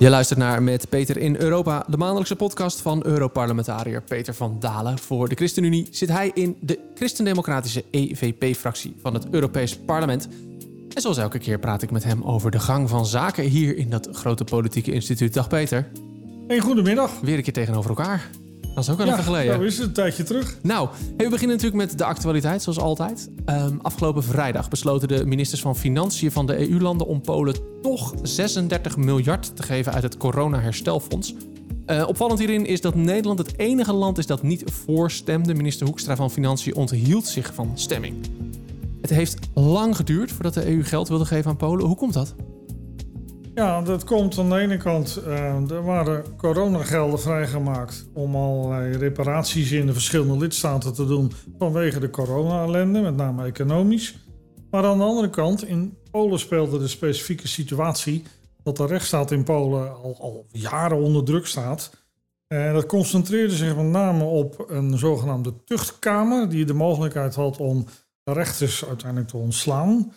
Je luistert naar Met Peter in Europa, de maandelijkse podcast van Europarlementariër Peter van Dalen. Voor de ChristenUnie zit hij in de Christendemocratische EVP-fractie van het Europees Parlement. En zoals elke keer praat ik met hem over de gang van zaken hier in dat grote politieke instituut. Dag Peter. Hey, goedemiddag. Weer een keer tegenover elkaar. Dat is ook wel Ja, even geleden. zo is het een tijdje terug. Nou, hey, we beginnen natuurlijk met de actualiteit, zoals altijd. Ehm, afgelopen vrijdag besloten de ministers van Financiën van de EU-landen om Polen toch 36 miljard te geven uit het corona-herstelfonds. Eh, opvallend hierin is dat Nederland het enige land is dat niet voorstemde. Minister Hoekstra van Financiën onthield zich van stemming. Het heeft lang geduurd voordat de EU geld wilde geven aan Polen. Hoe komt dat? Ja, dat komt aan de ene kant. eh, er waren coronagelden vrijgemaakt om allerlei reparaties in de verschillende lidstaten te doen vanwege de corona-ellende, met name economisch. Maar aan de andere kant, in Polen speelde de specifieke situatie dat de rechtsstaat in Polen al, al jaren onder druk staat. En dat concentreerde zich met name op een zogenaamde tuchtkamer, die de mogelijkheid had om rechters uiteindelijk te ontslaan.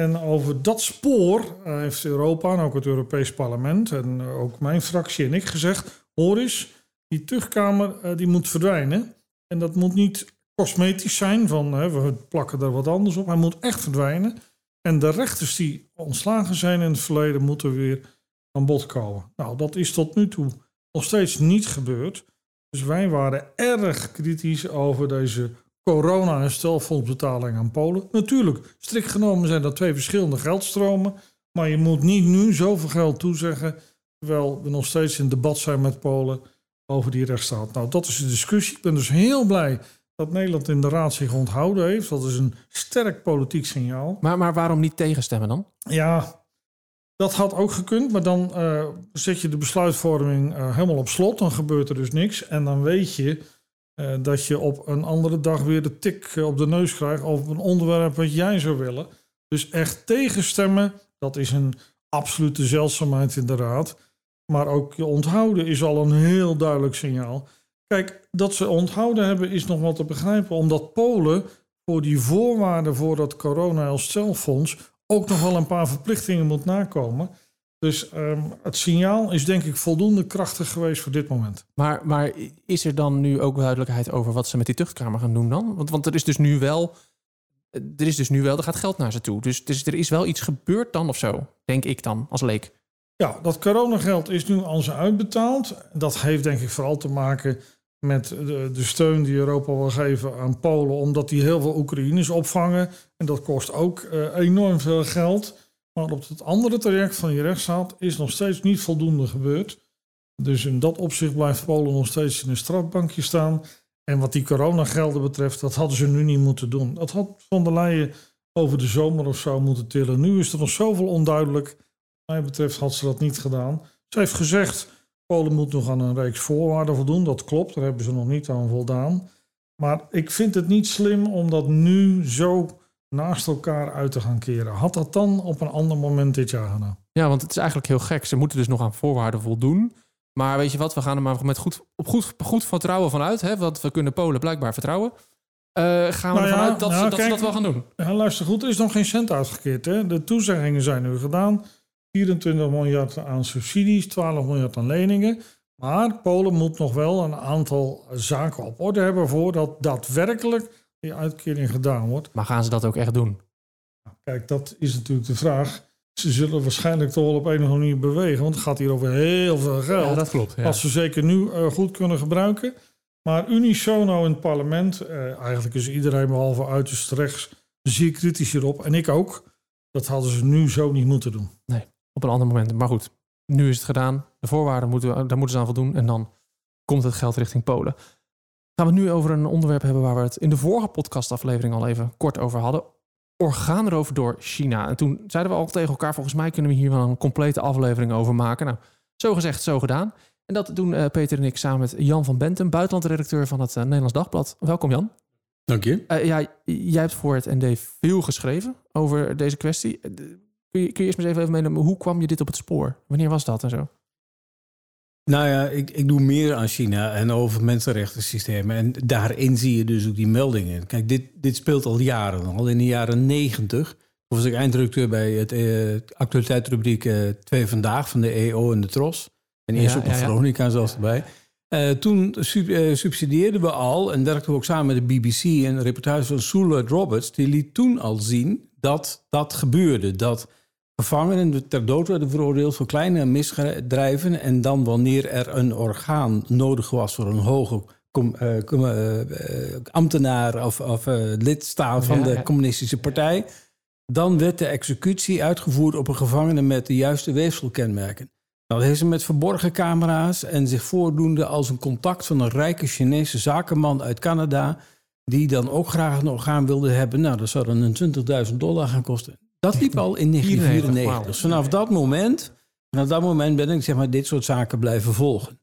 En over dat spoor eh, heeft Europa en ook het Europees Parlement en eh, ook mijn fractie en ik gezegd: hoor eens, die tuchtkamer eh, die moet verdwijnen. En dat moet niet cosmetisch zijn, van we plakken er wat anders op. Hij moet echt verdwijnen. En de rechters die ontslagen zijn in het verleden moeten weer aan bod komen. Nou, dat is tot nu toe nog steeds niet gebeurd. Dus wij waren erg kritisch over deze corona-herstelfondsbetaling aan Polen. Natuurlijk, strikt genomen zijn dat twee verschillende geldstromen. Maar je moet niet nu zoveel geld toezeggen. Terwijl we nog steeds in debat zijn met Polen over die rechtsstaat. Nou, dat is de discussie. Ik ben dus heel blij dat Nederland in de Raad zich onthouden heeft. Dat is een sterk politiek signaal. Maar, maar waarom niet tegenstemmen dan? Ja, dat had ook gekund, maar dan eh, zet je de besluitvorming eh, helemaal op slot. Dan gebeurt er dus niks. En dan weet je eh, dat je op een andere dag weer de tik eh, op de neus krijgt over een onderwerp wat jij zou willen. Dus echt tegenstemmen, dat is een absolute zeldzaamheid in de Raad. Maar ook je onthouden is al een heel duidelijk signaal. Kijk, dat ze onthouden hebben is nog wel te begrijpen, omdat Polen voor die voorwaarden voor dat corona-herstelfonds ook nog wel een paar verplichtingen moet nakomen. Dus ehm, het signaal is denk ik voldoende krachtig geweest voor dit moment. Maar, maar is er dan nu ook duidelijkheid over wat ze met die tuchtkamer gaan doen dan? Want, want er is dus nu wel. Er is dus nu wel, er gaat geld naar ze toe. Dus, dus er is wel iets gebeurd dan of zo, denk ik dan, als leek. Ja, dat coronageld is nu al ze uitbetaald. Dat heeft denk ik vooral te maken met de, de steun die Europa wil geven aan Polen, omdat die heel veel Oekraïners opvangen. En dat kost ook eh, enorm veel geld. Maar op het andere traject van die rechtsstaat is nog steeds niet voldoende gebeurd. Dus in dat opzicht blijft Polen nog steeds in een strafbankje staan. En wat die coronagelden betreft, dat hadden ze nu niet moeten doen. Dat had Van der Leyen over de zomer of zo moeten tillen. Nu is er nog zoveel onduidelijk. Wat mij betreft had ze dat niet gedaan. Ze heeft gezegd, Polen moet nog aan een reeks voorwaarden voldoen. Dat klopt, daar hebben ze nog niet aan voldaan. Maar ik vind het niet slim om dat nu zo naast elkaar uit te gaan keren. Had dat dan op een ander moment dit jaar gedaan? Ja, want het is eigenlijk heel gek. Ze moeten dus nog aan voorwaarden voldoen. Maar weet je wat, we gaan er maar met goed, op goed, goed vertrouwen vanuit. Hè, want we kunnen Polen blijkbaar vertrouwen. Eh, gaan we Nou ja, ervan uit dat, nou, ze, dat ze kijk, dat wel gaan doen. Ja, luister goed, er is nog geen cent uitgekeerd. Hè? De toezeggingen zijn nu gedaan. 24 miljard aan subsidies, 12 miljard aan leningen. Maar Polen moet nog wel een aantal zaken op orde hebben voordat daadwerkelijk die uitkering gedaan wordt. Maar gaan ze dat ook echt doen? Kijk, dat is natuurlijk de vraag. Ze zullen waarschijnlijk toch wel op een of andere manier bewegen, want het gaat hier over heel veel geld. Ja, dat klopt. Ja. Wat ze zeker nu eh, goed kunnen gebruiken. Maar unisono in het parlement, eh, eigenlijk is iedereen behalve uiterst rechts zeer kritisch hierop. En ik ook. Dat hadden ze nu zo niet moeten doen. Op een ander moment. Maar goed, nu is het gedaan. De voorwaarden moeten, daar moeten ze aan voldoen. En dan komt het geld richting Polen. Gaan we het nu over een onderwerp hebben waar we het in de vorige podcastaflevering al even kort over hadden. Orgaanroof door China. En toen zeiden we al tegen elkaar, volgens mij kunnen we hier wel een complete aflevering over maken. Nou, zo gezegd, zo gedaan. En dat doen eh, Peter en ik samen met Jan van Bentum, buitenlandredacteur van het eh, Nederlands Dagblad. Welkom Jan. Dank je. Eh, ja, jij hebt voor het ND veel geschreven over deze kwestie. Kun je, kun je eerst maar eens even meenemen, hoe kwam je dit op het spoor? Wanneer was dat en zo? Nou ja, ik, ik doe meer aan China en over mensenrechtensystemen. En daarin zie je dus ook die meldingen. Kijk, dit, dit speelt al jaren. Al in de jaren negentig was ik eindredacteur bij het uh, actualiteitsrubriek uh, Twee Vandaag van de EO en de Tros. En eerst Ja, een ja. Veronica zelfs erbij. Eh, toen sub- eh, subsidieerden we al en werkten we ook samen met de BBC... een reportage van Sue Roberts. Die liet toen al zien dat dat gebeurde. Dat gevangenen ter dood werden veroordeeld voor kleine misdrijven... en dan wanneer er een orgaan nodig was voor een hoge com- eh, com- eh, eh, ambtenaar... of, of eh, lidstaat van Ja, de communistische partij... dan werd de executie uitgevoerd op een gevangene met de juiste weefselkenmerken. Nou, dat heeft ze met verborgen camera's en zich voordoende als een contact van een rijke Chinese zakenman uit Canada, die dan ook graag een orgaan wilde hebben. Nou, dat zou dan een 20.000 dollar gaan kosten. Dat liep al in 1994. wauw. Dus vanaf dat moment, vanaf dat moment ben ik zeg maar dit soort zaken blijven volgen.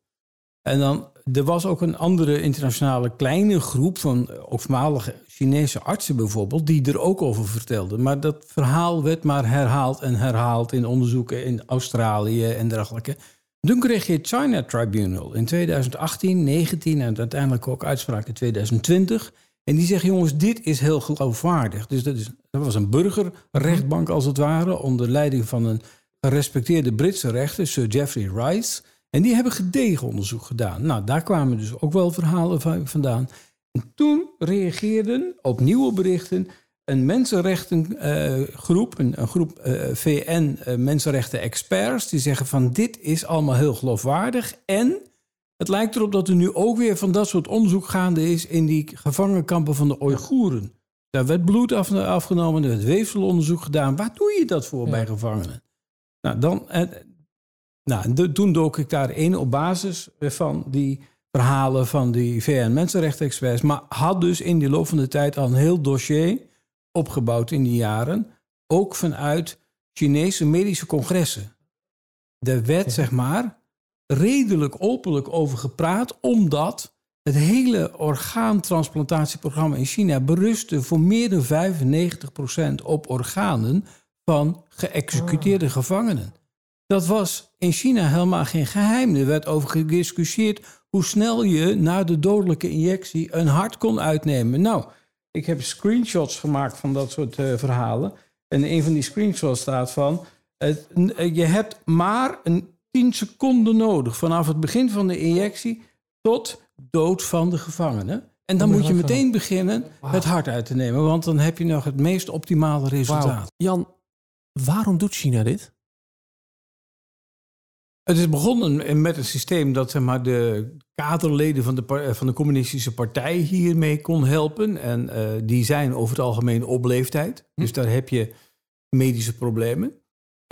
En dan, er was ook een andere internationale kleine groep van eh, ook voormalige Chinese artsen bijvoorbeeld, die er ook over vertelden. Maar dat verhaal werd maar herhaald en herhaald in onderzoeken in Australië en dergelijke. Toen kreeg je het China Tribunal in 2018, 19 en uiteindelijk ook uitspraak in 2020. En die zeggen, jongens, dit is heel geloofwaardig. Dus dat, is, dat was een burgerrechtbank als het ware, onder leiding van een gerespecteerde Britse rechter, Sir Geoffrey Rice. En die hebben gedegen onderzoek gedaan. Nou, daar kwamen dus ook wel verhalen van, vandaan. En toen reageerden op nieuwe berichten een mensenrechtengroep, een, een groep eh, VN-mensenrechten-experts, die zeggen van dit is allemaal heel geloofwaardig. En het lijkt erop dat er nu ook weer van dat soort onderzoek gaande is in die gevangenkampen van de Oeigoeren. Daar werd bloed af, afgenomen, er werd weefselonderzoek gedaan. Waar doe je dat voor Ja. bij gevangenen? Nou, dan, eh, nou, de- toen dook ik daarin op basis van die verhalen van die VN-mensenrechten-experts. Maar had dus in die loop van de tijd al een heel dossier opgebouwd in die jaren. Ook vanuit Chinese medische congressen. Er werd, zeg maar, redelijk openlijk over gepraat, omdat het hele orgaantransplantatieprogramma in China berustte voor meer dan 95% op organen van geëxecuteerde gevangenen. Dat was in China helemaal geen geheim. Er werd over gediscussieerd hoe snel je na de dodelijke injectie een hart kon uitnemen. Nou, ik heb screenshots gemaakt van dat soort eh, verhalen. En een van die screenshots staat van... het- n- je hebt maar een 10 seconden nodig vanaf het begin van de injectie tot dood van de gevangene. En dan moet je meteen beginnen het hart uit te nemen, want dan heb je nog het meest optimale resultaat. Jan, waarom doet China dit? Het is begonnen met een systeem dat zeg maar, de kaderleden van de, par- van de communistische partij hiermee kon helpen. En eh, die zijn over het algemeen op leeftijd. Dus daar heb je medische problemen.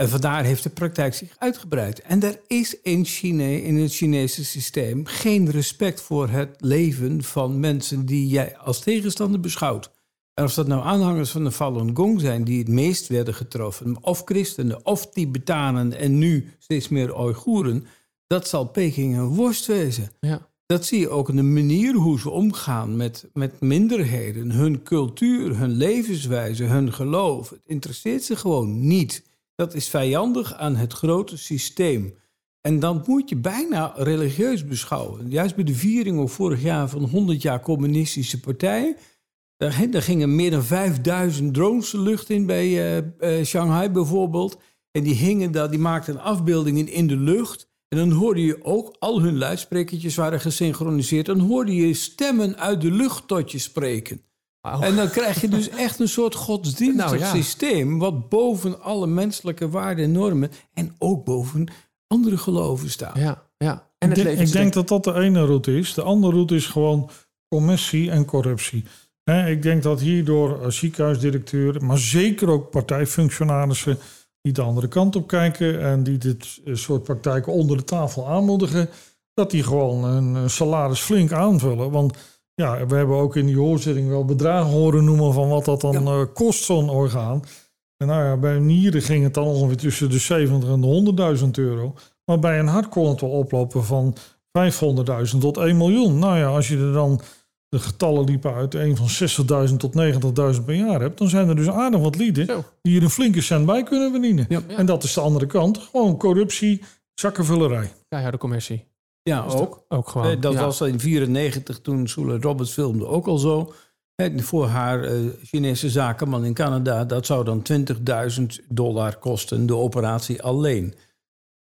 En vandaar heeft de praktijk zich uitgebreid. En er is in China, in het Chinese systeem, geen respect voor het leven van mensen die jij als tegenstander beschouwt. En of dat nou aanhangers van de Falun Gong zijn die het meest werden getroffen, of christenen, of Tibetanen en nu steeds meer Oeigoeren, dat zal Peking een worst wezen. Ja. Dat zie je ook in de manier hoe ze omgaan met, met minderheden, hun cultuur, hun levenswijze, hun geloof. Het interesseert ze gewoon niet. Dat is vijandig aan het grote systeem. En dan moet je bijna religieus beschouwen. Juist bij de viering ook vorig jaar van 100 jaar communistische partij. Daar gingen meer dan 5000 drones de lucht in bij eh, eh, Shanghai bijvoorbeeld. En die hingen daar, die maakten afbeeldingen in de lucht. En dan hoorde je ook, al hun luidsprekertjes waren gesynchroniseerd. Dan hoorde je stemmen uit de lucht tot je spreken. En dan krijg je dus echt een soort godsdienstig Nou ja. systeem... wat boven alle menselijke waarden en normen... en ook boven andere geloven staat. Ja, ja. En ik het denk, leven ik denk dat dat de ene route is. De andere route is gewoon commissie en corruptie. Hè, ik denk dat hierdoor als ziekenhuisdirecteur, maar zeker ook partijfunctionarissen die de andere kant op kijken en die dit eh, soort praktijken onder de tafel aanmoedigen, dat die gewoon een eh, salaris flink aanvullen. Want ja, we hebben ook in die hoorzitting wel bedragen horen noemen van wat dat dan eh, kost, zo'n orgaan. En nou ja, bij nieren ging het dan ongeveer tussen de 70 en de 100.000 euro. Maar bij een hart kon het wel oplopen van 500.000 tot 1 miljoen. Nou ja, als je er dan de getallen liepen uit een van 60.000 tot 90.000 per jaar hebt, dan zijn er dus aardig wat lieden Zo. Die er een flinke cent bij kunnen verdienen. Ja. En dat is de andere kant. Gewoon corruptie, zakkenvullerij. Keiharde commercie. Ja, dat ook. Ook gewoon. Dat ja. was in 94 toen Sula Roberts filmde ook al zo. voor haar eh, Chinese zakenman in Canada, dat zou dan 20.000 dollar kosten, de operatie alleen.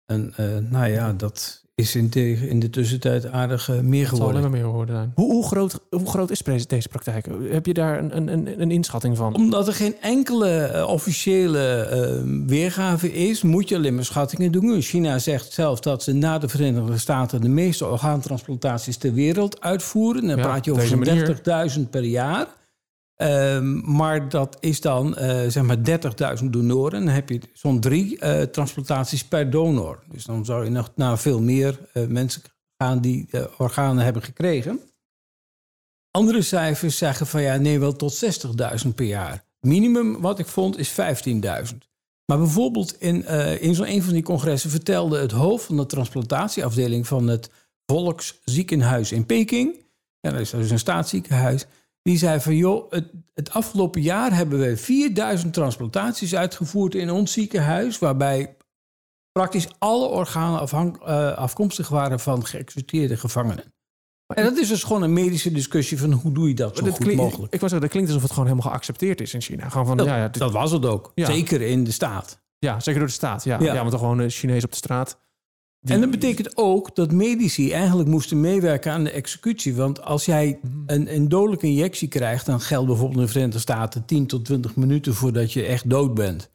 En eh, nou ja, dat is in de, in de tussentijd aardig eh, meer Het zal alleen geworden. maar meer worden zijn. Hoe, hoe, groot, hoe groot is deze, deze praktijk? Heb je daar een, een, een, een inschatting van? Omdat er geen enkele eh, officiële eh, weergave is, moet je alleen maar schattingen doen. China zegt zelf dat ze na de Verenigde Staten de meeste orgaantransplantaties ter wereld uitvoeren. Dan Ja, praat je over deze manier. zo'n 30.000 per jaar. Ehm, maar dat is dan eh, zeg maar 30.000 donoren. Dan heb je zo'n drie eh, transplantaties per donor. Dus dan zou je nog naar veel meer eh, mensen gaan die organen hebben gekregen. Andere cijfers zeggen van ja, nee, wel tot 60.000 per jaar. Minimum wat ik vond is 15.000. Maar bijvoorbeeld in, in zo'n een van die congressen vertelde het hoofd van de transplantatieafdeling van het Volksziekenhuis in Peking. Ja, dat is dus een staatsziekenhuis. Die zei van joh, het, het afgelopen jaar hebben we 4000 transplantaties uitgevoerd in ons ziekenhuis. Waarbij praktisch alle organen eh, afkomstig waren van geëxecuteerde gevangenen. En dat is dus gewoon een medische discussie van hoe doe je dat zo Dat goed klinkt- mogelijk. Ik was zeggen, dat klinkt alsof het gewoon helemaal geaccepteerd is in China. Gewoon van, Dat, ja, ja, dit- dat was het ook. Ja. Zeker in de staat. ja, zeker door de staat. Ja, ja. Ja. want gewoon een Chinees op de straat. En dat betekent ook dat medici eigenlijk moesten meewerken aan de executie. Want als jij Mhm. een, een dodelijke injectie krijgt, dan geldt bijvoorbeeld in de Verenigde Staten 10 tot 20 minuten voordat je echt dood bent.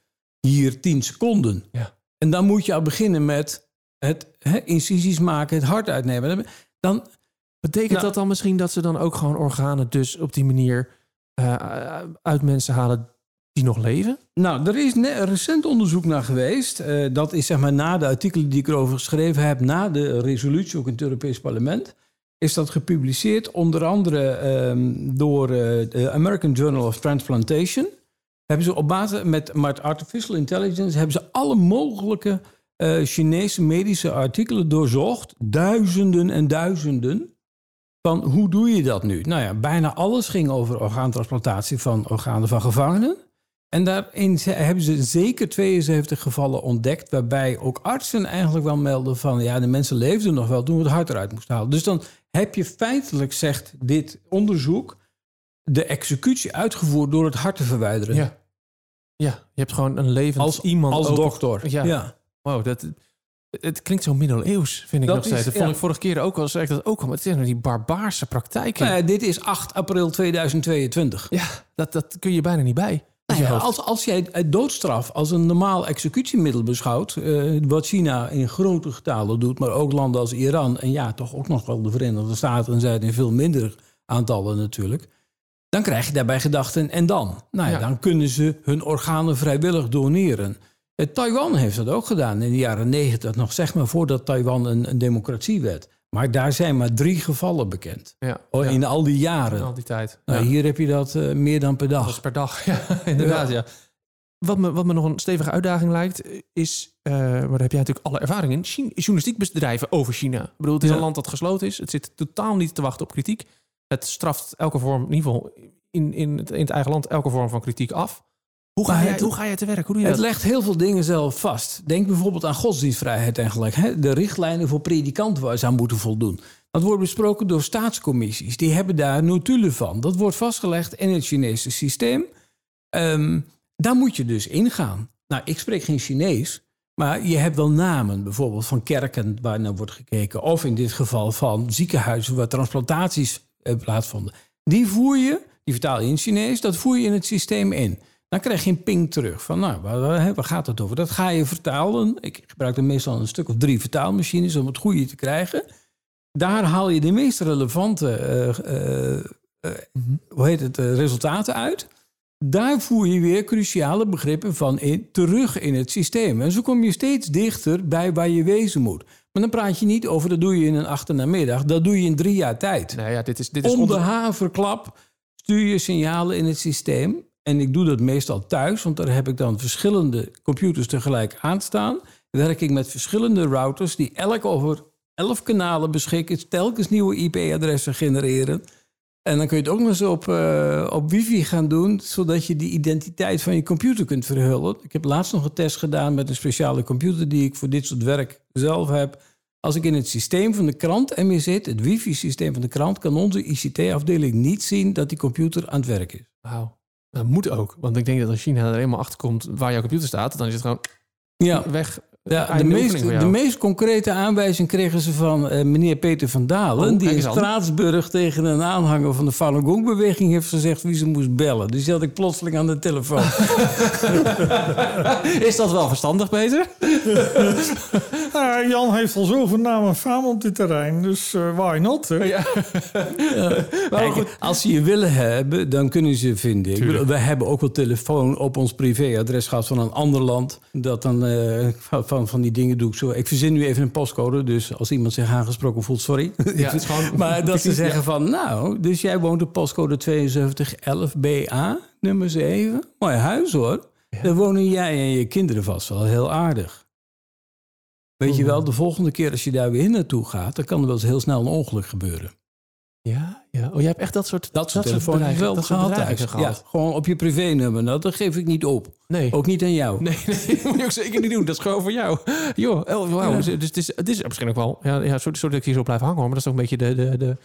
Hier 10 seconden. Ja. En dan moet je al beginnen met het incisies maken, het hart uitnemen. Dan, Betekent Nou- dat dan misschien dat ze dan ook gewoon organen dus op die manier eh, uit mensen halen die nog leven? Nou, er is recent onderzoek naar geweest. Eh, dat is zeg maar na de artikelen die ik erover geschreven heb, na de resolutie ook in het Europees Parlement, is dat gepubliceerd onder andere ehm, door eh, de American Journal of Transplantation. Hebben ze op basis met, met artificial intelligence hebben ze alle mogelijke eh, Chinese medische artikelen doorzocht, duizenden en duizenden. Van hoe doe je dat nu? Nou ja, bijna alles ging over orgaantransplantatie van organen van gevangenen. En daarin hebben ze zeker 72 gevallen ontdekt, waarbij ook artsen eigenlijk wel melden van ja, de mensen leefden nog wel toen we het hart eruit moesten halen. Dus dan heb je feitelijk, zegt dit onderzoek, de executie uitgevoerd door het hart te verwijderen. Ja. Ja, je hebt gewoon een levend Als, iemand. als dokter. Ja. ja. Wow, dat, het klinkt zo middeleeuws, vind ik Dat nog steeds. is- Dat vond ja. ik vorige keer ook al, zei ik dat ook al. Maar het zijn die barbaarse praktijken. Nou ja, dit is 8 april 2022. Ja, dat, dat kun je bijna niet bij. Ja, hoofd. als, als jij het doodstraf als een normaal executiemiddel beschouwt, eh, wat China in grote getalen doet, maar ook landen als Iran en ja, toch ook nog wel de Verenigde Staten en zij in veel minder aantallen natuurlijk, dan krijg je daarbij gedachten en dan? Nou ja, Ja. dan kunnen ze hun organen vrijwillig doneren. Eh, Taiwan heeft dat ook gedaan in de jaren negentig, nog zeg maar voordat Taiwan een, een democratie werd. Maar daar zijn maar drie gevallen bekend. ja, Oh, ja, In al die jaren. al die tijd. Nou, Ja. Hier heb je dat eh, meer dan per dag. Dat is per dag, ja, inderdaad. Ja. Wat, me, wat me nog een stevige uitdaging lijkt, is... eh, maar daar heb jij natuurlijk alle ervaring in... China, journalistiek bedrijven over China. Ik bedoel, het is een land dat gesloten is. Het zit totaal niet te wachten op kritiek. Het straft elke vorm, in ieder geval in, in, het, in het eigen land... elke vorm van kritiek af. Hoe ga, jij, hoe ga jij te werk? Hoe doe je Het dat? legt heel veel dingen zelf vast. Denk bijvoorbeeld aan godsdienstvrijheid eigenlijk. Hè? De richtlijnen voor predikanten waar ze aan moeten voldoen. Dat wordt besproken door staatscommissies. Die hebben daar notulen van. Dat wordt vastgelegd in het Chinese systeem. Ehm, daar moet je dus ingaan. Nou, ik spreek geen Chinees. Maar je hebt wel namen, bijvoorbeeld van kerken waar naar wordt gekeken. Of in dit geval van ziekenhuizen waar transplantaties eh, plaatsvonden. Die voer je, die vertaal je in Chinees, dat voer je in het systeem in. Dan krijg je een ping terug van, nou, waar, waar, gaat het over? Dat ga je vertalen. Ik gebruik dan meestal een stuk of drie vertaalmachines om het goede te krijgen. Daar haal je de meest relevante eh, eh, eh, hoe heet het, resultaten uit. Daar voer je weer cruciale begrippen van in, terug in het systeem. En zo kom je steeds dichter bij waar je wezen moet. Maar dan praat je niet over, dat doe je in een achternamiddag. Dat doe je in drie jaar tijd. Nee, ja, dit is, dit is Om de onder- haverklap stuur je signalen in het systeem. En ik doe dat meestal thuis, want daar heb ik dan verschillende computers tegelijk aanstaan. Werk ik met verschillende routers die elk over 11 kanalen beschikken, telkens nieuwe IP-adressen genereren. En dan kun je het ook nog eens op, eh, op wifi gaan doen, zodat je die identiteit van je computer kunt verhullen. Ik heb laatst nog een test gedaan met een speciale computer die ik voor dit soort werk zelf heb. Als ik in het systeem van de krant en meer zit, het wifi-systeem van de krant, kan onze ICT-afdeling niet zien dat die computer aan het werk is. Dat moet ook. Want ik denk dat als China er eenmaal achter komt waar jouw computer staat, dan is het gewoon Ja, weg. Ja de, meest, de meest concrete aanwijzing kregen ze van eh, meneer Peter van Dalen, Oh, die in. Straatsburg tegen een aanhanger van de Falun Gong-beweging heeft gezegd wie ze moest bellen. Dus die had ik plotseling aan de telefoon. Is dat wel verstandig, Peter? Ja, Jan heeft al zoveel naam en faam op dit terrein, dus eh, why not? Hè? Ja. Kijk, goed. als ze je willen hebben, dan kunnen ze vinden. Ik Tuurlijk. bedoel, we hebben ook wel telefoon op ons privéadres gehad van een ander land. Dat dan eh, van, van, die dingen doe ik zo. Ik verzin nu even een postcode, dus als iemand zich aangesproken voelt, sorry. Ja, het is gewoon... Maar dat ze zeggen van, nou, dus jij woont op postcode 7211BA, nummer 7. Mooi huis hoor. Dan wonen jij en je kinderen vast wel heel aardig. Weet je Oeh. wel, de volgende keer als je daar weer naartoe gaat, dan kan er wel eens heel snel een ongeluk gebeuren. Ja, ja. Oh, jij hebt echt dat soort... Dat soort bedreigingen- wel dat gehad thuis. Ja, gewoon op je privénummer. Nou, dat geef ik niet op. Nee. Ook niet aan jou. Nee, nee, dat moet je ook zeker niet doen. Dat is gewoon voor jou. Joh, oh, wauw. Ja. Dus het is, het is misschien ook wel... Ja, ja sorry, sorry dat ik hier zo blijf hangen, hoor, maar dat is toch een beetje de... de, de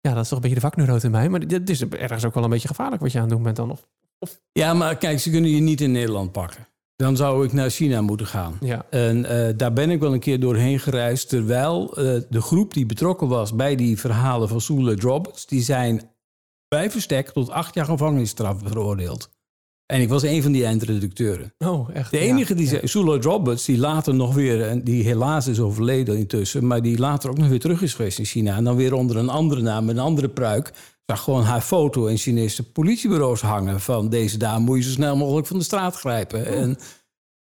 ja, dat is toch een beetje de vakneurot in mij. Maar dit is ergens ook wel een beetje gevaarlijk wat je aan het doen bent dan. Of, Ja, maar kijk, ze kunnen je niet in Nederland pakken. Dan zou ik naar China moeten gaan. ja. En eh, daar ben ik wel een keer doorheen gereisd. Terwijl eh, de groep die betrokken was bij die verhalen van Soele Roberts... die zijn bij verstek tot acht jaar gevangenisstraf veroordeeld. En ik was een van die eindredacteuren. Oh, echt. De ja. enige die Ja. zei, Soele Roberts, die later nog weer... en die helaas is overleden intussen... maar die later ook nog weer terug is geweest in China... en dan weer onder een andere naam, een andere pruik... zag gewoon haar foto in Chinese politiebureaus hangen... van deze dame moet je zo snel mogelijk van de straat grijpen. En,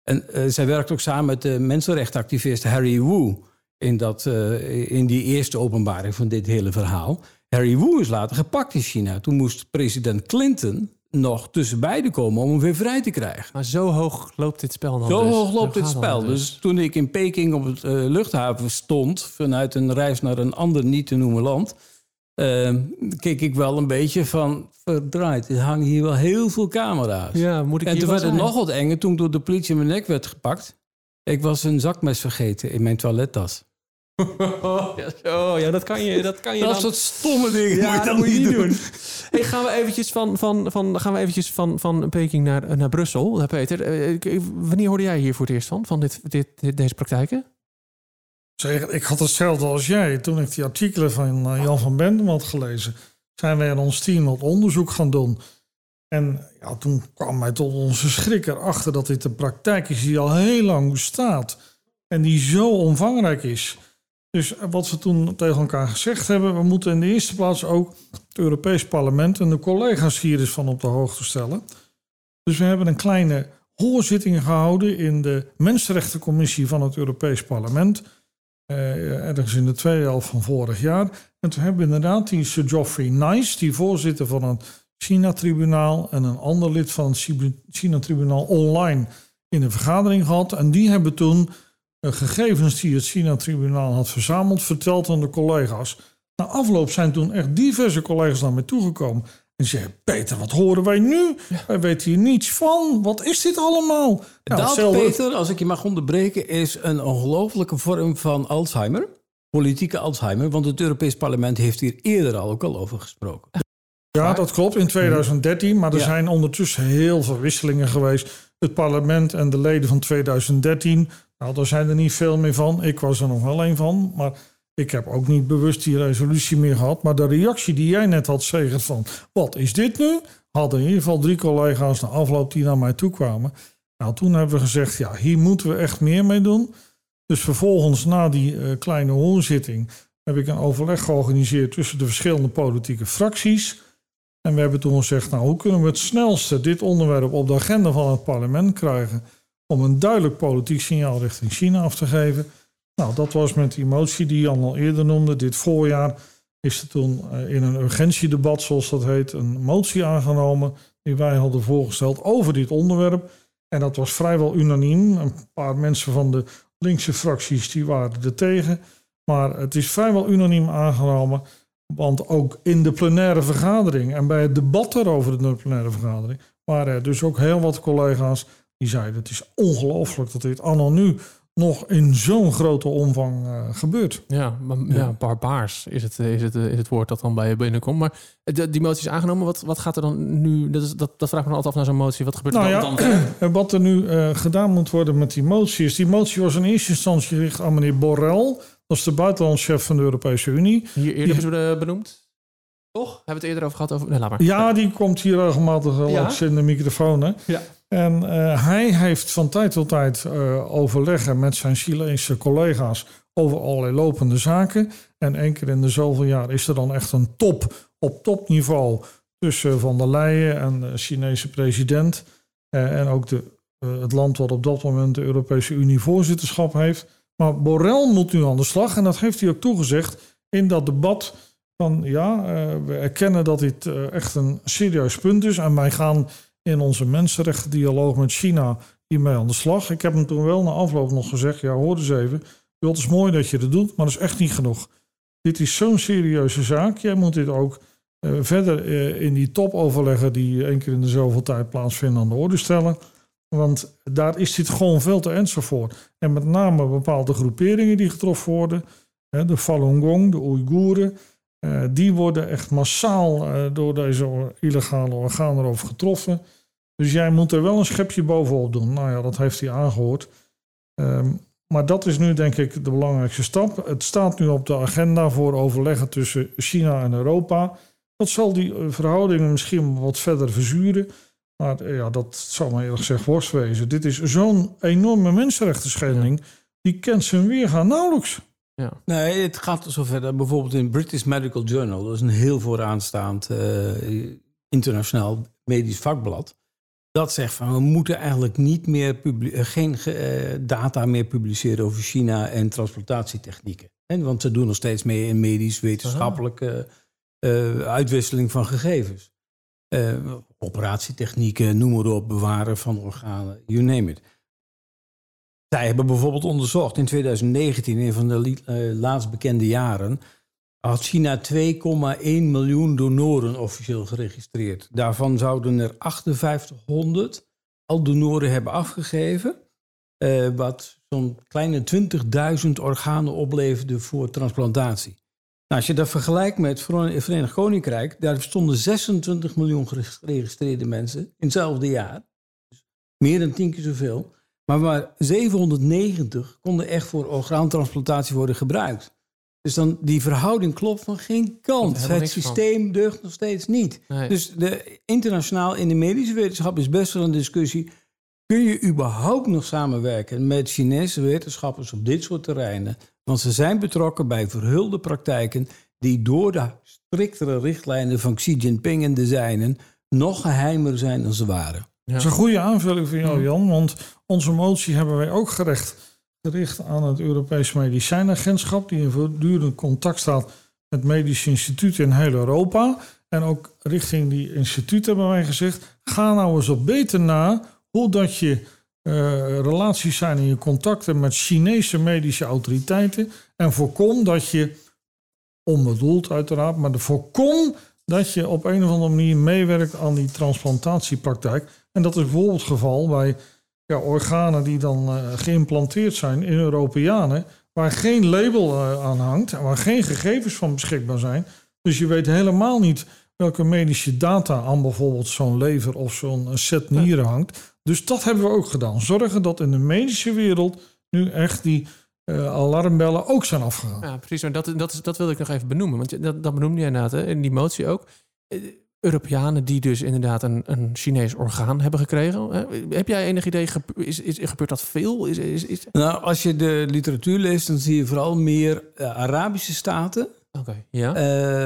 en eh, zij werkt ook samen met de mensenrechtenactivist Harry Wu... In, dat, eh, in die eerste openbaring van dit hele verhaal. Harry Wu is later gepakt in China. Toen moest president Clinton nog tussen beiden komen om hem weer vrij te krijgen. Maar zo hoog loopt dit spel dan Zo dus. hoog loopt Zo dit spel. dan Dus toen ik in Peking op het eh, luchthaven stond... vanuit een reis naar een ander niet te noemen land... eh, keek ik wel een beetje van... verdraaid, er hangen hier wel heel veel camera's. Ja, moet ik en toen werd het nog wat enger toen ik door de politie in mijn nek werd gepakt. Ik was een zakmes vergeten in mijn toilettas. Oh, ja, dat kan je, dat kan je Dat dan... soort stomme dingen Ja, moet dat moet je niet doen. doen. Hey, gaan we eventjes van, van, van, gaan we eventjes van, van Peking naar, naar Brussel. Eh, Peter, eh, ik- wanneer hoorde jij hier voor het eerst van? Van dit, dit, dit- deze praktijken? Zeg, ik had hetzelfde als jij. Toen ik die artikelen van eh, Jan van Bendem had gelezen, zijn wij in ons team wat onderzoek gaan doen. En ja, toen kwam mij tot onze schrik erachter dat dit een praktijk is die al heel lang bestaat. En die zo omvangrijk is. Dus wat we toen tegen elkaar gezegd hebben, we moeten in de eerste plaats ook het Europees Parlement en de collega's hier eens van op de hoogte stellen. Dus we hebben een kleine hoorzitting gehouden in de Mensenrechtencommissie van het Europees Parlement. Eh, ergens in de tweede helft van vorig jaar. En toen hebben we inderdaad die Sir Geoffrey Nice, die voorzitter van het China-tribunaal, en een ander lid van het China-tribunaal online in een vergadering gehad. En die hebben toen eh, gegevens die het China-tribunaal had verzameld, verteld aan de collega's. Na afloop zijn toen echt diverse collega's naar mij toegekomen. En zeggen, Peter, wat horen wij nu? Wij weten hier niets van. Wat is dit allemaal? Nou, dat, Peter, als ik je mag onderbreken, is een ongelofelijke vorm van Alzheimer. Politieke Alzheimer, want het Europees Parlement heeft hier eerder al ook al over gesproken. Ja, dat klopt, in 2013. Maar er Ja. zijn ondertussen heel veel wisselingen geweest. Het parlement en de leden van 2013, nou, daar zijn er niet veel meer van. Ik was er nog wel een van, maar ik heb ook niet bewust die resolutie meer gehad. Maar de reactie die jij net had, Zegert, van wat is dit nu? Hadden in ieder geval drie collega's na afloop die naar mij toe kwamen. Nou, toen hebben we gezegd, ja, hier moeten we echt meer mee doen. Dus vervolgens, na die eh, kleine hoorzitting, heb ik een overleg georganiseerd tussen de verschillende politieke fracties. En we hebben toen gezegd, nou, hoe kunnen we het snelste dit onderwerp op de agenda van het parlement krijgen om een duidelijk politiek signaal richting China af te geven. Nou, dat was met die motie die Jan al eerder noemde. Dit voorjaar is er toen eh, in een urgentiedebat, zoals dat heet, een motie aangenomen die wij hadden voorgesteld over dit onderwerp. En dat was vrijwel unaniem. Een paar mensen van de linkse fracties die waren er tegen. Maar het is vrijwel unaniem aangenomen. Want ook in de plenaire vergadering en bij het debat erover in de plenaire vergadering waren er dus ook heel wat collega's die zeiden: Het is ongelooflijk dat dit anno nu nog in zo'n grote omvang uh, gebeurt. Ja, maar, ja. barbaars is het, is, het, is het woord dat dan bij je binnenkomt. Maar de, die motie is aangenomen. Wat, wat gaat er dan nu? Dat, is, dat, dat vraagt me altijd af naar zo'n motie. Wat gebeurt nou er dan? Ja, wat er nu uh, gedaan moet worden met die motie is... die motie was in eerste instantie gericht aan meneer Borrell. Dat is de buitenlandschef van de Europese Unie. Hier eerder die, we benoemd? Toch? Hebben we het eerder over gehad? Over... Nee, laat maar. Ja, die komt hier regelmatig wel ja? in de microfoon. Hè? Ja. En uh, hij heeft van tijd tot tijd uh, overleggen met zijn Chileense collega's over allerlei lopende zaken. En één keer in de zoveel jaar is er dan echt een top op topniveau tussen Van der Leyen en de Chinese president. Uh, en ook de, het land wat op dat moment de Europese Unie voorzitterschap heeft. Maar Borrell moet nu aan de slag en dat heeft hij ook toegezegd in dat debat van ja, we erkennen dat dit echt een serieus punt is en wij gaan in onze mensenrechtendialoog met China hiermee aan de slag. Ik heb hem toen wel na afloop nog gezegd: ja, hoor eens even. Het is mooi dat je dat doet, maar dat is echt niet genoeg. Dit is zo'n serieuze zaak. Jij moet dit ook uh, verder uh, in die topoverleggen die één keer in de zoveel tijd plaatsvinden aan de orde stellen. Want daar is dit gewoon veel te ernstig voor. En met name bepaalde groeperingen die getroffen worden. De Falun Gong, de Oeigoeren. Uh, die worden echt massaal door deze illegale organen erover getroffen. Dus jij moet er wel een schepje bovenop doen. Nou ja, dat heeft hij aangehoord. Um, maar dat is nu denk ik de belangrijkste stap. Het staat nu op de agenda voor overleggen tussen China en Europa. Dat zal die eh, verhoudingen misschien wat verder verzuren. Maar eh, ja, dat zal maar eerlijk gezegd worst wezen. Dit is zo'n enorme mensenrechtenschending. Die kent zijn weergaan nauwelijks. Ja. Nee, het gaat zover. Bijvoorbeeld in British Medical Journal, dat is een heel vooraanstaand uh, internationaal medisch vakblad dat zegt van we moeten eigenlijk niet meer eh, geen uh, data meer publiceren over China en transplantatietechnieken. En, want ze doen nog steeds mee in medisch-wetenschappelijke uh, uitwisseling van gegevens. operatietechnieken, noem maar op, bewaren van organen, you name it. Zij hebben bijvoorbeeld onderzocht in 2019, een van de laatst bekende jaren, had China 2,1 miljoen donoren officieel geregistreerd. Daarvan zouden er 5800 al donoren hebben afgegeven. Uh, wat zo'n kleine 20.000 organen opleverde voor transplantatie. Nou, als je dat vergelijkt met het Verenigd Koninkrijk, daar stonden 26 miljoen geregistreerde mensen in hetzelfde jaar. Dus meer dan tien keer zoveel. Maar maar 790 konden echt voor orgaantransplantatie worden gebruikt. Dus dan die verhouding klopt van geen kant. Het systeem van. deugt nog steeds niet. Dus de, internationaal in de medische wetenschap is best wel een discussie. Kun je überhaupt nog samenwerken met Chinese wetenschappers op dit soort terreinen? Want ze zijn betrokken bij verhulde praktijken die door de striktere richtlijnen van Xi Jinping en de zijnen nog geheimer zijn dan ze waren. Ja. Dat is een goede aanvulling van jou, Jan. Want onze motie hebben wij ook gerecht gericht aan het Europees Medicijnagentschap, die in voortdurend contact staat met medische instituten in heel Europa. En ook richting die instituten hebben wij gezegd: ga nou eens op beter na hoe dat je uh, relaties zijn in je contacten met Chinese medische autoriteiten. En voorkom dat je, onbedoeld uiteraard, maar de voorkom dat je op een of andere manier meewerkt aan die transplantatiepraktijk. En dat is bijvoorbeeld het geval bij ja, organen die dan uh, geïmplanteerd zijn in Europeanen, waar geen label uh, aan hangt en waar geen gegevens van beschikbaar zijn. Dus je weet helemaal niet welke medische data aan bijvoorbeeld zo'n lever of zo'n set nieren hangt. Dus dat hebben we ook gedaan. Zorgen dat in de medische wereld nu echt die uh, alarmbellen ook zijn afgegaan. Ja, precies. Maar dat, dat, dat wilde ik nog even benoemen. Want dat, dat benoemde jij inderdaad in die motie ook. Europeanen die dus inderdaad een, een Chinees orgaan hebben gekregen. Heb jij enig idee, is, is, gebeurt dat veel? Is, is, is... Nou, als je de literatuur leest, dan zie je vooral meer uh, Arabische staten. Oké, ja.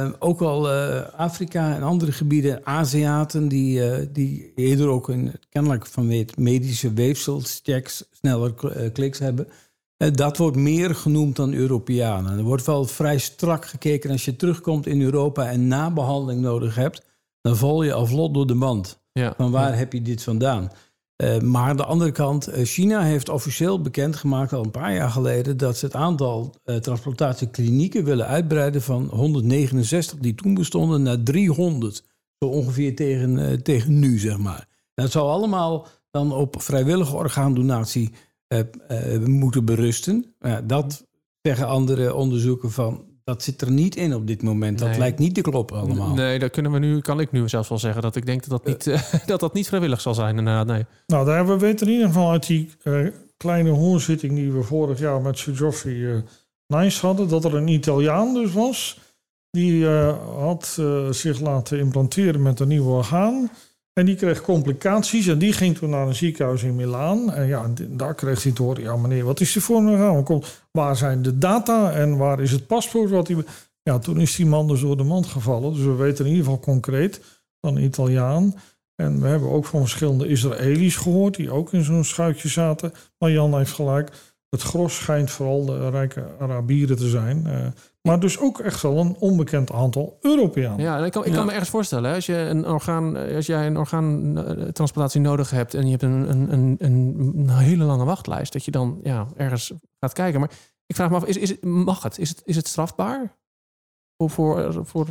Uh, ook al uh, Afrika en andere gebieden, Aziaten, die, die eerder ook een, kennelijk vanwege medische weefselchecks sneller kliks hebben. dat wordt meer genoemd dan Europeanen. Er wordt wel vrij strak gekeken als je terugkomt in Europa en nabehandeling nodig hebt dan val je al vlot door de mand. Ja. Van waar heb je dit vandaan? Uh, maar aan de andere kant, uh, China heeft officieel bekendgemaakt al een paar jaar geleden dat ze het aantal uh, transplantatieklinieken willen uitbreiden van 169 die toen bestonden naar 300. Zo ongeveer tegen, tegen nu, zeg maar. Dat zou allemaal dan op vrijwillige orgaandonatie eh, eh, moeten berusten. Ja, dat zeggen andere onderzoeken van dat zit er niet in op dit moment. Dat Nee. lijkt niet te kloppen allemaal. Nee, dat kunnen we nu, kan ik nu zelfs wel zeggen. Dat ik denk dat dat niet, eh, dat dat niet vrijwillig zal zijn. Inderdaad, nee. Nou, daar hebben we weten in ieder geval uit die eh, kleine hoorzitting die we vorig jaar met Sir Geoffrey eh Nice hadden, dat er een Italiaan dus was. Die eh, had eh, zich laten implanteren met een nieuw orgaan. En die kreeg complicaties en die ging toen naar een ziekenhuis in Milaan. En ja, daar kreeg hij te horen, ja meneer, wat is er voor orgaan? Komt- Waar zijn de data en waar is het paspoort? Wat hij... Ja, toen is die man dus door de mand gevallen. Dus we weten in ieder geval concreet van een Italiaan. En we hebben ook van verschillende Israëli's gehoord die ook in zo'n schuitje zaten. Maar Jan heeft gelijk. Het gros schijnt vooral de rijke Arabieren te zijn. Eh, maar dus ook echt wel een onbekend aantal Europeanen. Ja, en ik kan, ik Ja. kan me ergens voorstellen, hè, als, je een orgaan, eh, als jij een orgaantransplantatie nodig hebt en je hebt een, een, een, een, een hele lange wachtlijst, dat je dan ja, ergens gaat kijken. Maar ik vraag me af, is, is, het- mag het? Is het, is het strafbaar? Of voor, voor,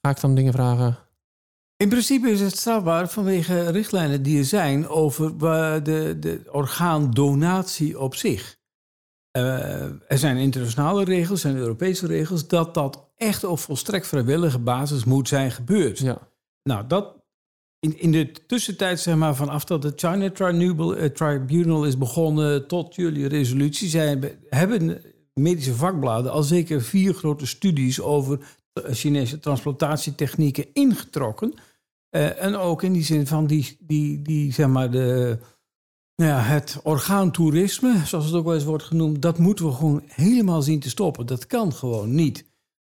ga ik dan dingen vragen? In principe is het strafbaar vanwege richtlijnen die er zijn over de, de orgaandonatie op zich. Eh, er zijn internationale regels, zijn Europese regels, dat dat echt op volstrekt vrijwillige basis moet zijn gebeurd. Ja. Nou, dat in, in de tussentijd, zeg maar, vanaf dat de China Tribunal, eh, is begonnen tot jullie resolutie, zijn, hebben medische vakbladen al zeker vier grote studies over Chinese transplantatietechnieken ingetrokken. Eh, en ook in die zin van die, die, die zeg maar, de, ja, het orgaantoerisme, zoals het ook wel eens wordt genoemd, dat moeten we gewoon helemaal zien te stoppen. Dat kan gewoon niet.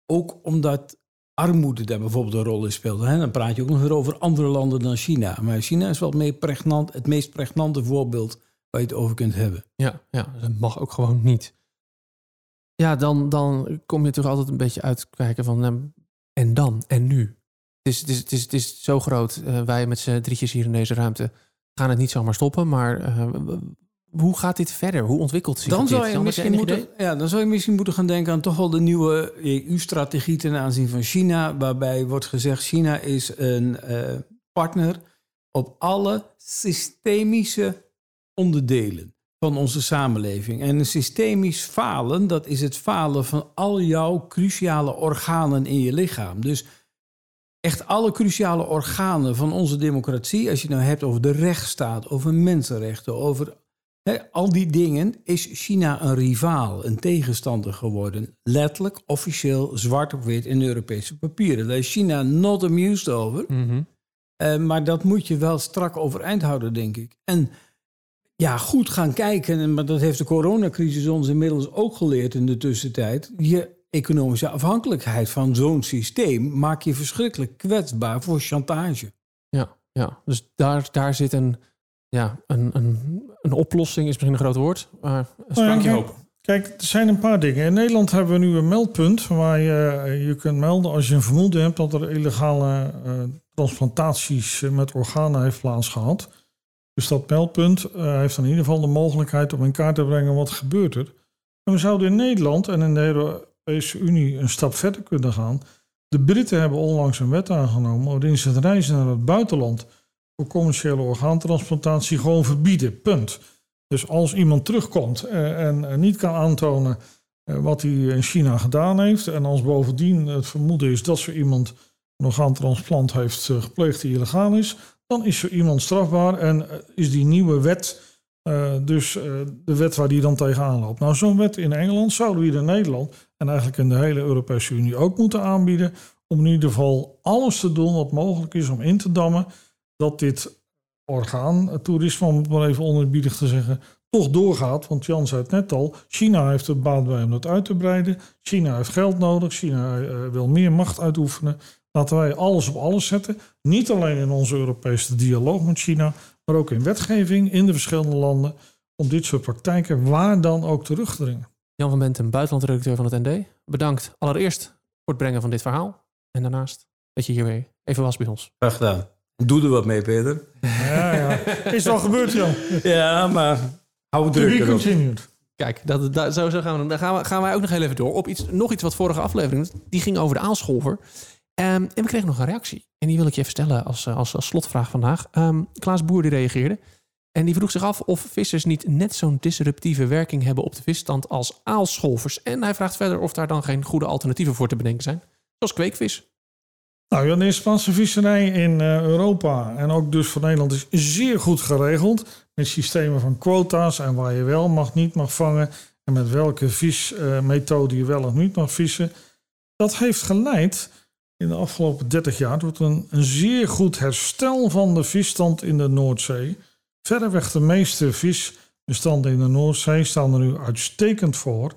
Ook omdat armoede daar bijvoorbeeld een rol in speelt. Hè? Dan praat je ook nog weer over andere landen dan China. Maar China is wel het meest, pregnante voorbeeld waar je het over kunt hebben. Ja, ja, dat mag ook gewoon niet. Ja, dan, dan kom je toch altijd een beetje uitkijken van... eh, en dan? En nu? Het is, het is, het is, het is zo groot. eh, wij met z'n drietjes hier in deze ruimte gaan het niet zomaar stoppen. Maar eh, hoe gaat dit verder? Hoe ontwikkelt zich Dan dit? zou, je misschien moeten, ja, dan zou je misschien moeten gaan denken aan toch wel de nieuwe EU-strategie ten aanzien van China. Waarbij wordt gezegd: China is een eh, partner op alle systemische onderdelen van onze samenleving. En een systemisch falen, dat is het falen van al jouw cruciale organen in je lichaam. Dus echt alle cruciale organen van onze democratie, als je het nou hebt over de rechtsstaat, over mensenrechten, over al die dingen is China een rivaal, een tegenstander geworden. Letterlijk, officieel, zwart op wit in Europese papieren. Daar is China not amused over. Mhm. Eh, maar dat moet je wel strak overeind houden, denk ik. En ja, goed gaan kijken, en- maar dat heeft de coronacrisis ons inmiddels ook geleerd in de tussentijd. Je economische afhankelijkheid van zo'n systeem maakt je verschrikkelijk kwetsbaar voor chantage. Ja, ja. dus daar, daar zit een, ja, een, een, een oplossing, is misschien een groot woord. Maar een sprankje Nou ja, hoop. Kijk, er zijn een paar dingen. In Nederland hebben we nu een meldpunt waar je eh, je kunt melden als je een vermoeden hebt dat er illegale eh, transplantaties eh, met organen heeft plaatsgehad. Dus dat meldpunt eh, heeft dan in ieder geval de mogelijkheid om in kaart te brengen wat gebeurt er. En we zouden in Nederland en in de Europese Unie een stap verder kunnen gaan. De Britten hebben onlangs een wet aangenomen waarin ze het reizen naar het buitenland voor commerciële orgaantransplantatie gewoon verbieden. Punt. Dus als iemand terugkomt eh, en eh, niet kan aantonen eh, wat hij in China gedaan heeft, en als bovendien het vermoeden is dat zo iemand een orgaantransplant heeft gepleegd die illegaal is, dan is zo iemand strafbaar en is die nieuwe wet dus de wet waar die dan tegenaan loopt. Nou, zo'n wet in Engeland zouden we hier in Nederland en eigenlijk in de hele Europese Unie ook moeten aanbieden, om in ieder geval alles te doen wat mogelijk is om in te dammen dat dit orgaantoerisme, om het maar even onerbiedig te zeggen, toch doorgaat. Want Jan zei het net al, China heeft er baat bij om dat uit te breiden. China heeft geld nodig, China eh, wil meer macht uitoefenen. Laten wij alles op alles zetten. Niet alleen in onze Europese dialoog met China, maar ook in wetgeving in de verschillende landen. Om dit soort praktijken waar dan ook terug te dringen. Jan van Benten, buitenlandredacteur van het ND. Bedankt allereerst voor het brengen van dit verhaal. En daarnaast dat je hier weer even was bij ons. Graag gedaan. Doe er wat mee, Peter. Ja, ja. Is al gebeurd, Jan. Ja, maar hou het druk be erop. continued. Kijk, dat, dat, zo, zo gaan we. Dan gaan, we, gaan wij ook nog heel even door op iets, nog iets wat vorige aflevering, die ging over de aalscholver. Ehm, en we kregen nog een reactie. En die wil ik je even stellen als, eh, als, als slotvraag vandaag. Ehm, Klaas Boer die reageerde. En die vroeg zich af of vissers niet net zo'n disruptieve werking hebben op de visstand als aalscholvers. En hij vraagt verder of daar dan geen goede alternatieven voor te bedenken zijn, zoals kweekvis. Nou ja, de Nederlandse visserij in uh, Europa en ook dus voor Nederland is zeer goed geregeld. Met systemen van quota's en waar je wel mag, niet mag vangen. En met welke vismethode je wel of niet mag vissen. Dat heeft geleid in de afgelopen 30 jaar tot een, een zeer goed herstel van de visstand in de Noordzee. Verreweg de meeste visbestanden in de Noordzee staan er nu uitstekend voor.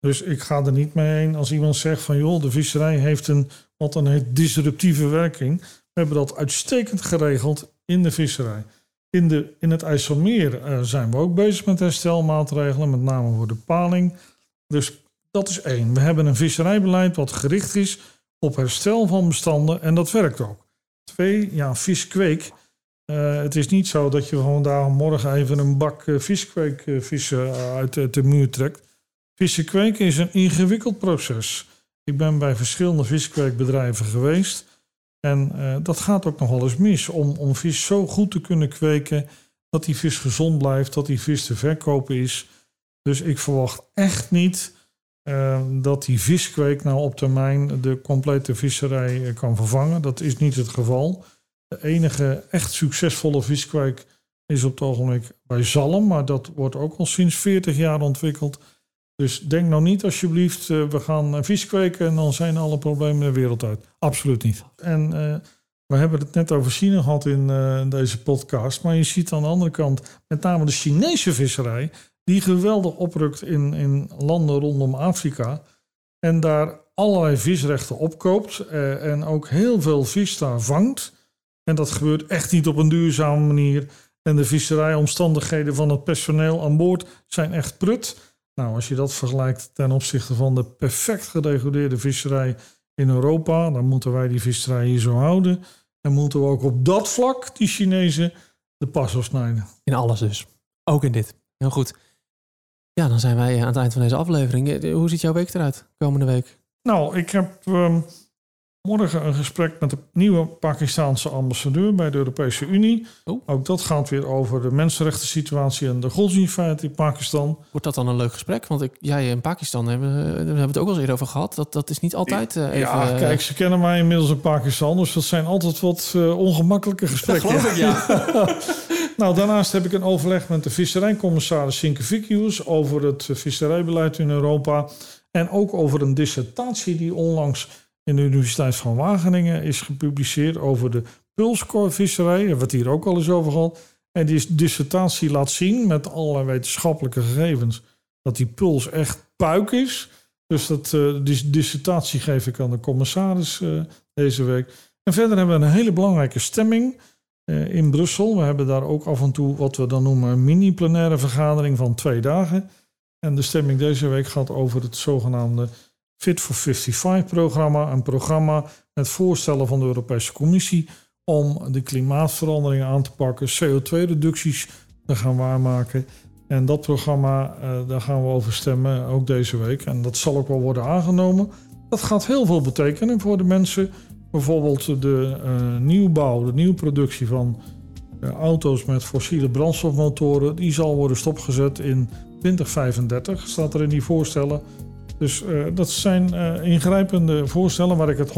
Dus ik ga er niet mee heen als iemand zegt van joh, de visserij heeft een wat dan heet disruptieve werking. We hebben dat uitstekend geregeld in de visserij. In, de, in het IJsselmeer uh, zijn we ook bezig met herstelmaatregelen, met name voor de paling. Dus dat is één. We hebben een visserijbeleid wat gericht is op herstel van bestanden en dat werkt ook. Twee, ja, viskweek. Uh, het is niet zo dat je daar morgen even een bak viskweek uh, vissen uit de muur trekt. Vissen kweken is een ingewikkeld proces. Ik ben bij verschillende viskweekbedrijven geweest. En dat gaat ook nog wel eens mis. Om, om vis zo goed te kunnen kweken dat die vis gezond blijft, dat die vis te verkopen is. Dus ik verwacht echt niet dat die viskweek nou op termijn de complete visserij eh, kan vervangen. Dat is niet het geval. De enige echt succesvolle viskweek is op het ogenblik bij zalm, maar dat wordt ook al sinds 40 jaar ontwikkeld. Dus denk nou niet alsjeblieft, uh, we gaan vis kweken en dan zijn alle problemen de wereld uit. Absoluut niet. En uh, we hebben het net over China gehad in deze podcast. Maar je ziet aan de andere kant met name de Chinese visserij, die geweldig oprukt in, in landen rondom Afrika. En daar allerlei visrechten opkoopt en ook heel veel vis daar vangt. En dat gebeurt echt niet op een duurzame manier. En de visserijomstandigheden van het personeel aan boord zijn echt prut. Nou, als je dat vergelijkt ten opzichte van de perfect gereguleerde visserij in Europa, dan moeten wij die visserij hier zo houden. En moeten we ook op dat vlak die Chinezen de pas afsnijden. In alles dus. Ook in dit. Heel goed. Ja, dan zijn wij aan het eind van deze aflevering. Hoe ziet jouw week eruit komende week? Nou, ik heb um, morgen een gesprek met de nieuwe Pakistaanse ambassadeur bij de Europese Unie. Oh. Ook dat gaat weer over de mensenrechten situatie en de godsdienstvrijheid in Pakistan. Wordt dat dan een leuk gesprek? Want ik, jij in Pakistan hebben, we hebben het ook al eens eerder over gehad. Dat, dat is niet altijd uh, even... Ja, kijk, ze kennen mij inmiddels in Pakistan, dus dat zijn altijd wat uh, ongemakkelijke gesprekken. Dat geloof ik, ja. nou, daarnaast heb ik een overleg met de visserijcommissaris Sinkevicius over het visserijbeleid in Europa. En ook over een dissertatie die onlangs in de Universiteit van Wageningen is gepubliceerd over de pulskorvisserij. Daar hier ook al eens over gehad. En die dissertatie laat zien met allerlei wetenschappelijke gegevens dat die puls echt puik is. Dus dat, uh, die dissertatie geef ik aan de commissaris uh, deze week. En verder hebben we een hele belangrijke stemming uh, in Brussel. We hebben daar ook af en toe wat we dan noemen een mini-plenaire vergadering van twee dagen. En de stemming deze week gaat over het zogenaamde Fit for 55-programma. Een programma met voorstellen van de Europese Commissie om de klimaatveranderingen aan te pakken, CO2-reducties te gaan waarmaken. En dat programma, uh, daar gaan we over stemmen, ook deze week. En dat zal ook wel worden aangenomen. Dat gaat heel veel betekenen voor de mensen. Bijvoorbeeld de uh, nieuwbouw, de nieuwproductie van uh, auto's met fossiele brandstofmotoren. Die zal worden stopgezet in 2035, staat er in die voorstellen. Dus uh, dat zijn uh, ingrijpende voorstellen waar ik het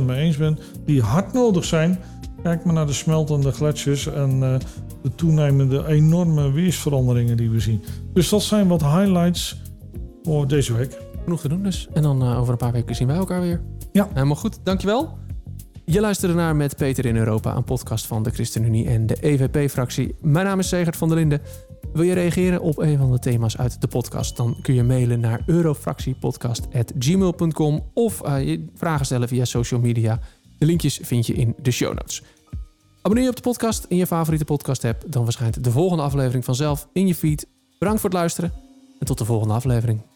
100% mee eens ben, die hard nodig zijn. Kijk maar naar de smeltende gletsjers en uh, de toenemende enorme weersveranderingen die we zien. Dus dat zijn wat highlights voor deze week. Genoeg te doen dus. En dan over een paar weken zien wij elkaar weer. Ja. Helemaal goed, dankjewel. Je luisterde naar Met Peter in Europa, een podcast van de ChristenUnie en de EVP-fractie. Mijn naam is Segert van der Linden. Wil je reageren op een van de thema's uit de podcast? Dan kun je mailen naar eurofractiepodcast.gmail.com of uh, je vragen stellen via social media. De linkjes vind je in de show notes. Abonneer je op de podcast in je favoriete podcast app. Dan verschijnt de volgende aflevering vanzelf in je feed. Bedankt voor het luisteren en tot de volgende aflevering.